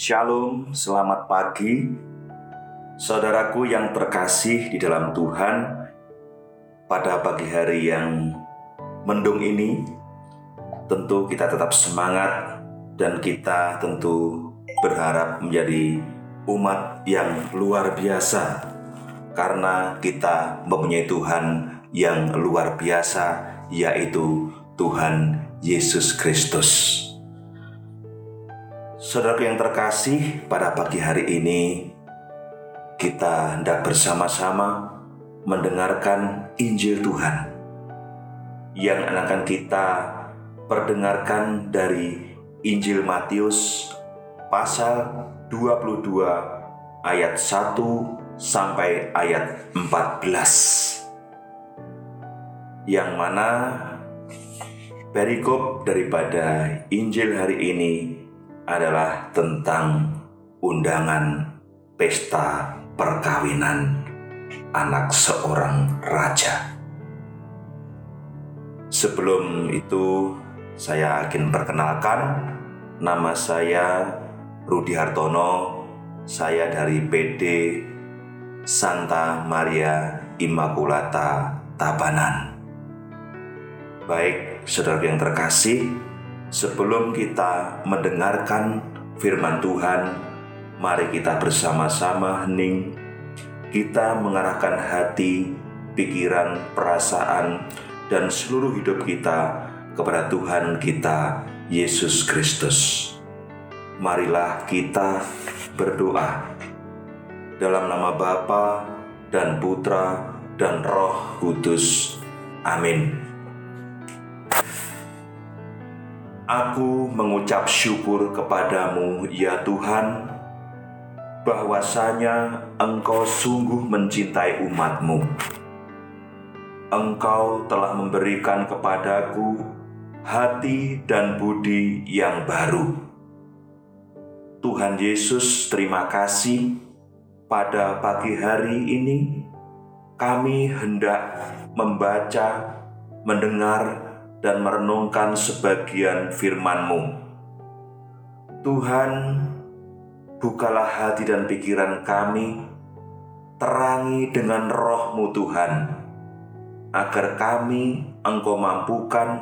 Shalom, selamat pagi, saudaraku yang terkasih di dalam Tuhan. Pada pagi hari yang mendung ini, tentu kita tetap semangat dan kita tentu berharap menjadi umat yang luar biasa karena kita mempunyai Tuhan yang luar biasa, yaitu Tuhan Yesus Kristus. Saudara yang terkasih, pada pagi hari ini kita hendak bersama-sama mendengarkan Injil Tuhan yang akan kita perdengarkan dari Injil Matius pasal 22 ayat 1 sampai ayat 14 yang mana perikop daripada Injil hari ini adalah tentang undangan pesta perkawinan anak seorang raja. Sebelum itu, saya akan perkenalkan nama saya Rudi Hartono. Saya dari PD Santa Maria Immaculata Tabanan. Baik, saudara yang terkasih, Sebelum kita mendengarkan firman Tuhan, mari kita bersama-sama hening. Kita mengarahkan hati, pikiran, perasaan, dan seluruh hidup kita kepada Tuhan kita, Yesus Kristus. Marilah kita berdoa dalam nama Bapa dan Putra dan Roh Kudus. Amin. Aku mengucap syukur kepadamu, ya Tuhan, bahwasanya Engkau sungguh mencintai umatmu. Engkau telah memberikan kepadaku hati dan budi yang baru. Tuhan Yesus, terima kasih pada pagi hari ini kami hendak membaca, mendengar, dan merenungkan sebagian firman-Mu. Tuhan, bukalah hati dan pikiran kami, terangi dengan roh-Mu Tuhan, agar kami Engkau mampukan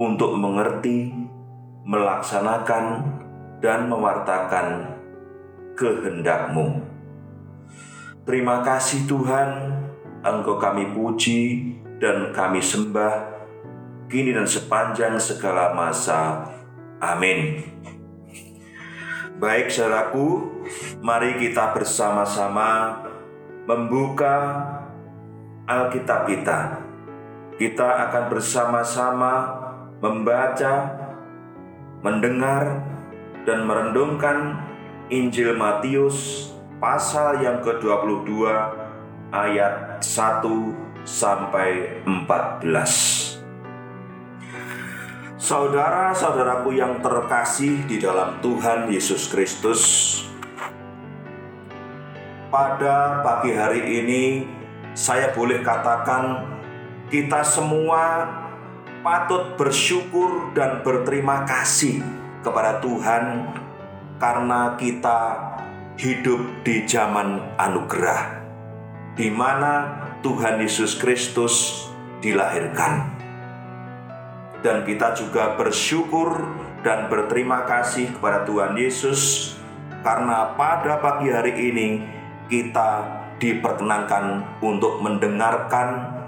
untuk mengerti, melaksanakan, dan mewartakan kehendak-Mu. Terima kasih Tuhan, Engkau kami puji dan kami sembah kini dan sepanjang segala masa. Amin. Baik saudaraku, mari kita bersama-sama membuka Alkitab kita. Kita akan bersama-sama membaca, mendengar, dan merenungkan Injil Matius pasal yang ke-22 ayat 1 sampai 14. Saudara-saudaraku yang terkasih di dalam Tuhan Yesus Kristus, pada pagi hari ini saya boleh katakan kita semua patut bersyukur dan berterima kasih kepada Tuhan karena kita hidup di zaman anugerah di mana Tuhan Yesus Kristus dilahirkan dan kita juga bersyukur dan berterima kasih kepada Tuhan Yesus karena pada pagi hari ini kita diperkenankan untuk mendengarkan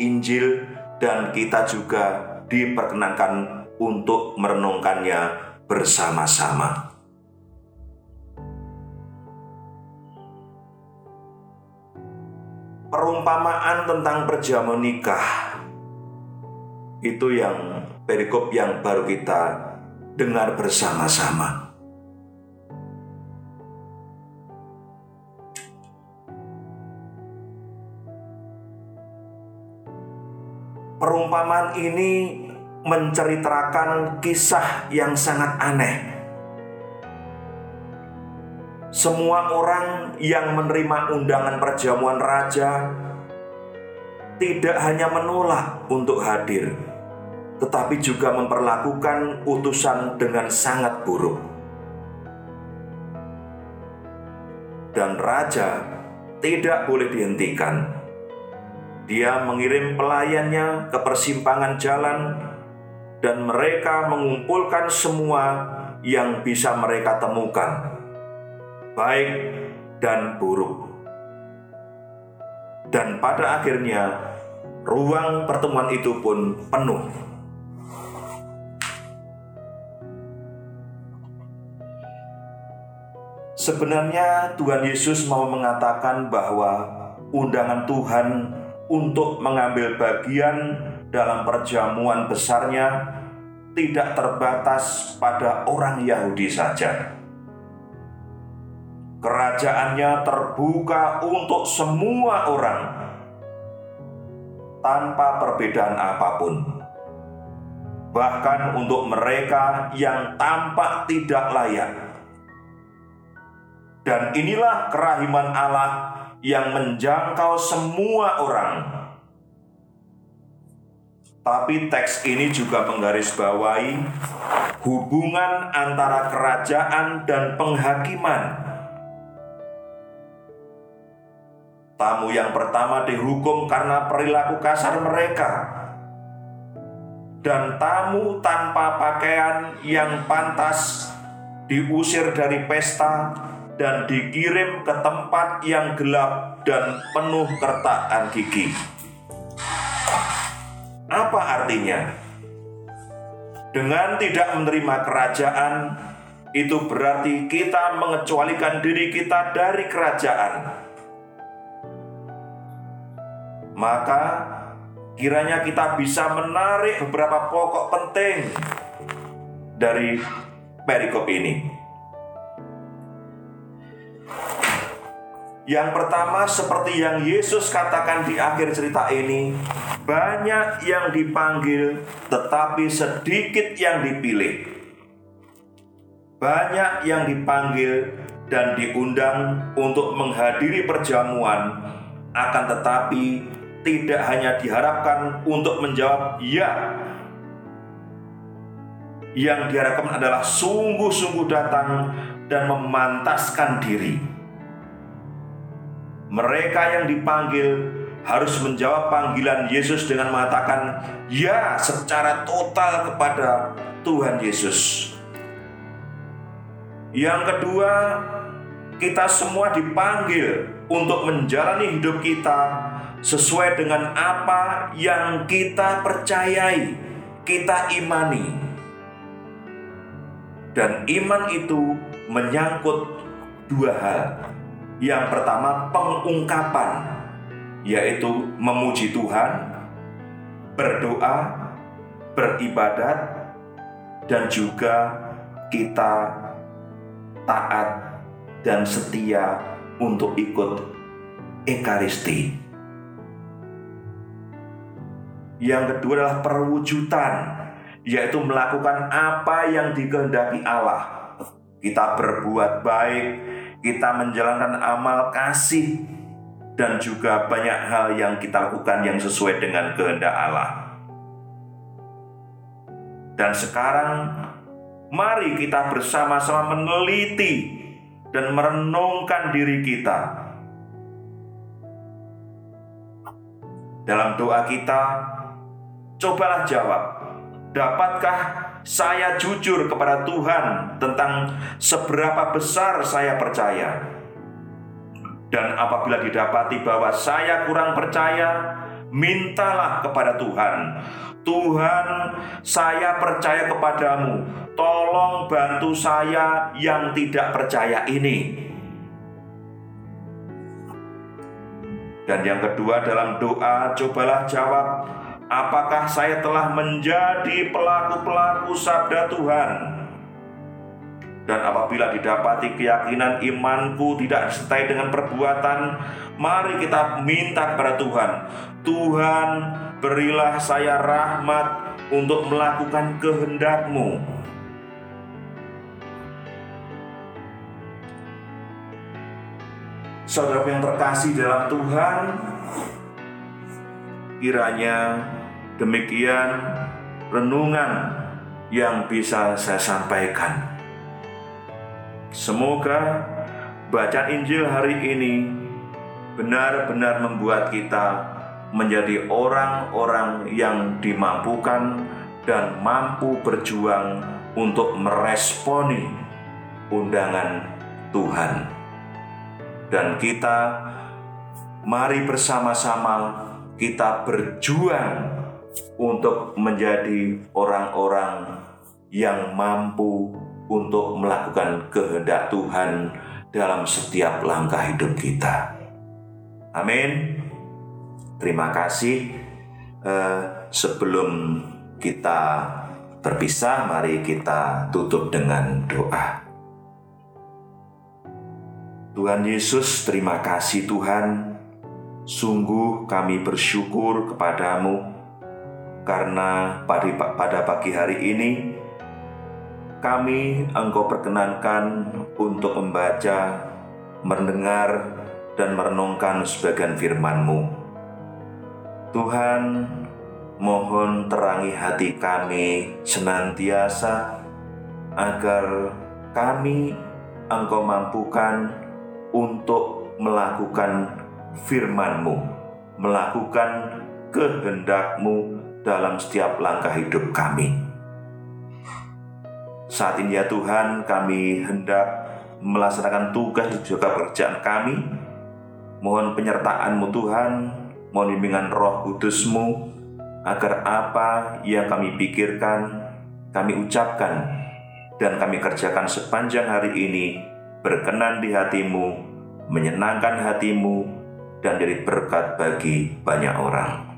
Injil dan kita juga diperkenankan untuk merenungkannya bersama-sama. Perumpamaan tentang perjamuan nikah itu yang perikop yang baru kita dengar bersama-sama. Perumpamaan ini menceritakan kisah yang sangat aneh. Semua orang yang menerima undangan perjamuan raja tidak hanya menolak untuk hadir, tetapi juga memperlakukan utusan dengan sangat buruk. dan raja tidak boleh dihentikan. Dia mengirim pelayannya ke persimpangan jalan, dan mereka mengumpulkan semua yang bisa mereka temukan, baik dan buruk. Dan pada akhirnya, ruang pertemuan itu pun penuh. Sebenarnya Tuhan Yesus mau mengatakan bahwa undangan Tuhan untuk mengambil bagian dalam perjamuan besarnya tidak terbatas pada orang Yahudi saja. Kerajaannya terbuka untuk semua orang tanpa perbedaan apa pun. Bahkan untuk mereka yang tampak tidak layak dan inilah kerahiman Allah yang menjangkau semua orang. Tapi teks ini juga menggarisbawahi hubungan antara kerajaan dan penghakiman. Tamu yang pertama dihukum karena perilaku kasar mereka. Dan tamu tanpa pakaian yang pantas diusir dari pesta dan dikirim ke tempat yang gelap dan penuh kertakan gigi. Apa artinya? Dengan tidak menerima kerajaan, itu berarti kita mengecualikan diri kita dari kerajaan. Maka kiranya kita bisa menarik beberapa pokok penting dari perikop ini. Yang pertama, seperti yang Yesus katakan di akhir cerita ini, banyak yang dipanggil, tetapi sedikit yang dipilih. Banyak yang dipanggil dan diundang untuk menghadiri perjamuan, akan tetapi tidak hanya diharapkan untuk menjawab "ya". Yang diharapkan adalah sungguh-sungguh datang dan memantaskan diri mereka yang dipanggil harus menjawab panggilan Yesus dengan mengatakan ya secara total kepada Tuhan Yesus. Yang kedua, kita semua dipanggil untuk menjalani hidup kita sesuai dengan apa yang kita percayai, kita imani. Dan iman itu menyangkut dua hal. Yang pertama, pengungkapan, yaitu memuji Tuhan, berdoa, beribadat, dan juga kita taat dan setia untuk ikut Ekaristi. Yang kedua adalah perwujudan, yaitu melakukan apa yang dikehendaki Allah. Kita berbuat baik, kita menjalankan amal kasih dan juga banyak hal yang kita lakukan yang sesuai dengan kehendak Allah. Dan sekarang mari kita bersama-sama meneliti dan merenungkan diri kita. Dalam doa kita, cobalah jawab, dapatkah saya jujur kepada Tuhan tentang seberapa besar saya percaya. Dan apabila didapati bahwa saya kurang percaya, mintalah kepada Tuhan. Tuhan, saya percaya kepadamu. Tolong bantu saya yang tidak percaya ini. Dan yang kedua dalam doa, cobalah jawab Apakah saya telah menjadi pelaku-pelaku sabda Tuhan? Dan apabila didapati keyakinan imanku tidak disertai dengan perbuatan, mari kita minta kepada Tuhan. Tuhan, berilah saya rahmat untuk melakukan kehendakmu. Saudara yang terkasih dalam Tuhan, kiranya Demikian renungan yang bisa saya sampaikan. Semoga bacaan Injil hari ini benar-benar membuat kita menjadi orang-orang yang dimampukan dan mampu berjuang untuk meresponi undangan Tuhan. Dan kita mari bersama-sama kita berjuang untuk menjadi orang-orang yang mampu untuk melakukan kehendak Tuhan dalam setiap langkah hidup kita. Amin. Terima kasih. Uh, sebelum kita berpisah, mari kita tutup dengan doa. Tuhan Yesus, terima kasih Tuhan. Sungguh kami bersyukur kepadamu karena pada pagi hari ini kami Engkau perkenankan untuk membaca, mendengar, dan merenungkan sebagian firman-Mu. Tuhan, mohon terangi hati kami senantiasa agar kami Engkau mampukan untuk melakukan firman-Mu, melakukan kehendak-Mu dalam setiap langkah hidup kami. Saat ini ya Tuhan kami hendak melaksanakan tugas dan juga pekerjaan kami. Mohon penyertaan-Mu Tuhan, mohon bimbingan roh kudus-Mu, agar apa yang kami pikirkan, kami ucapkan, dan kami kerjakan sepanjang hari ini berkenan di hatimu, menyenangkan hatimu, dan jadi berkat bagi banyak orang.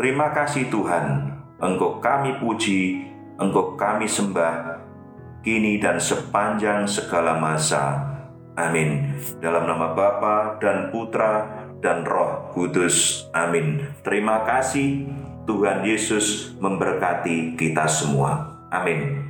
Terima kasih Tuhan, Engkau kami puji, Engkau kami sembah, kini dan sepanjang segala masa. Amin. Dalam nama Bapa dan Putra dan Roh Kudus. Amin. Terima kasih Tuhan Yesus memberkati kita semua. Amin.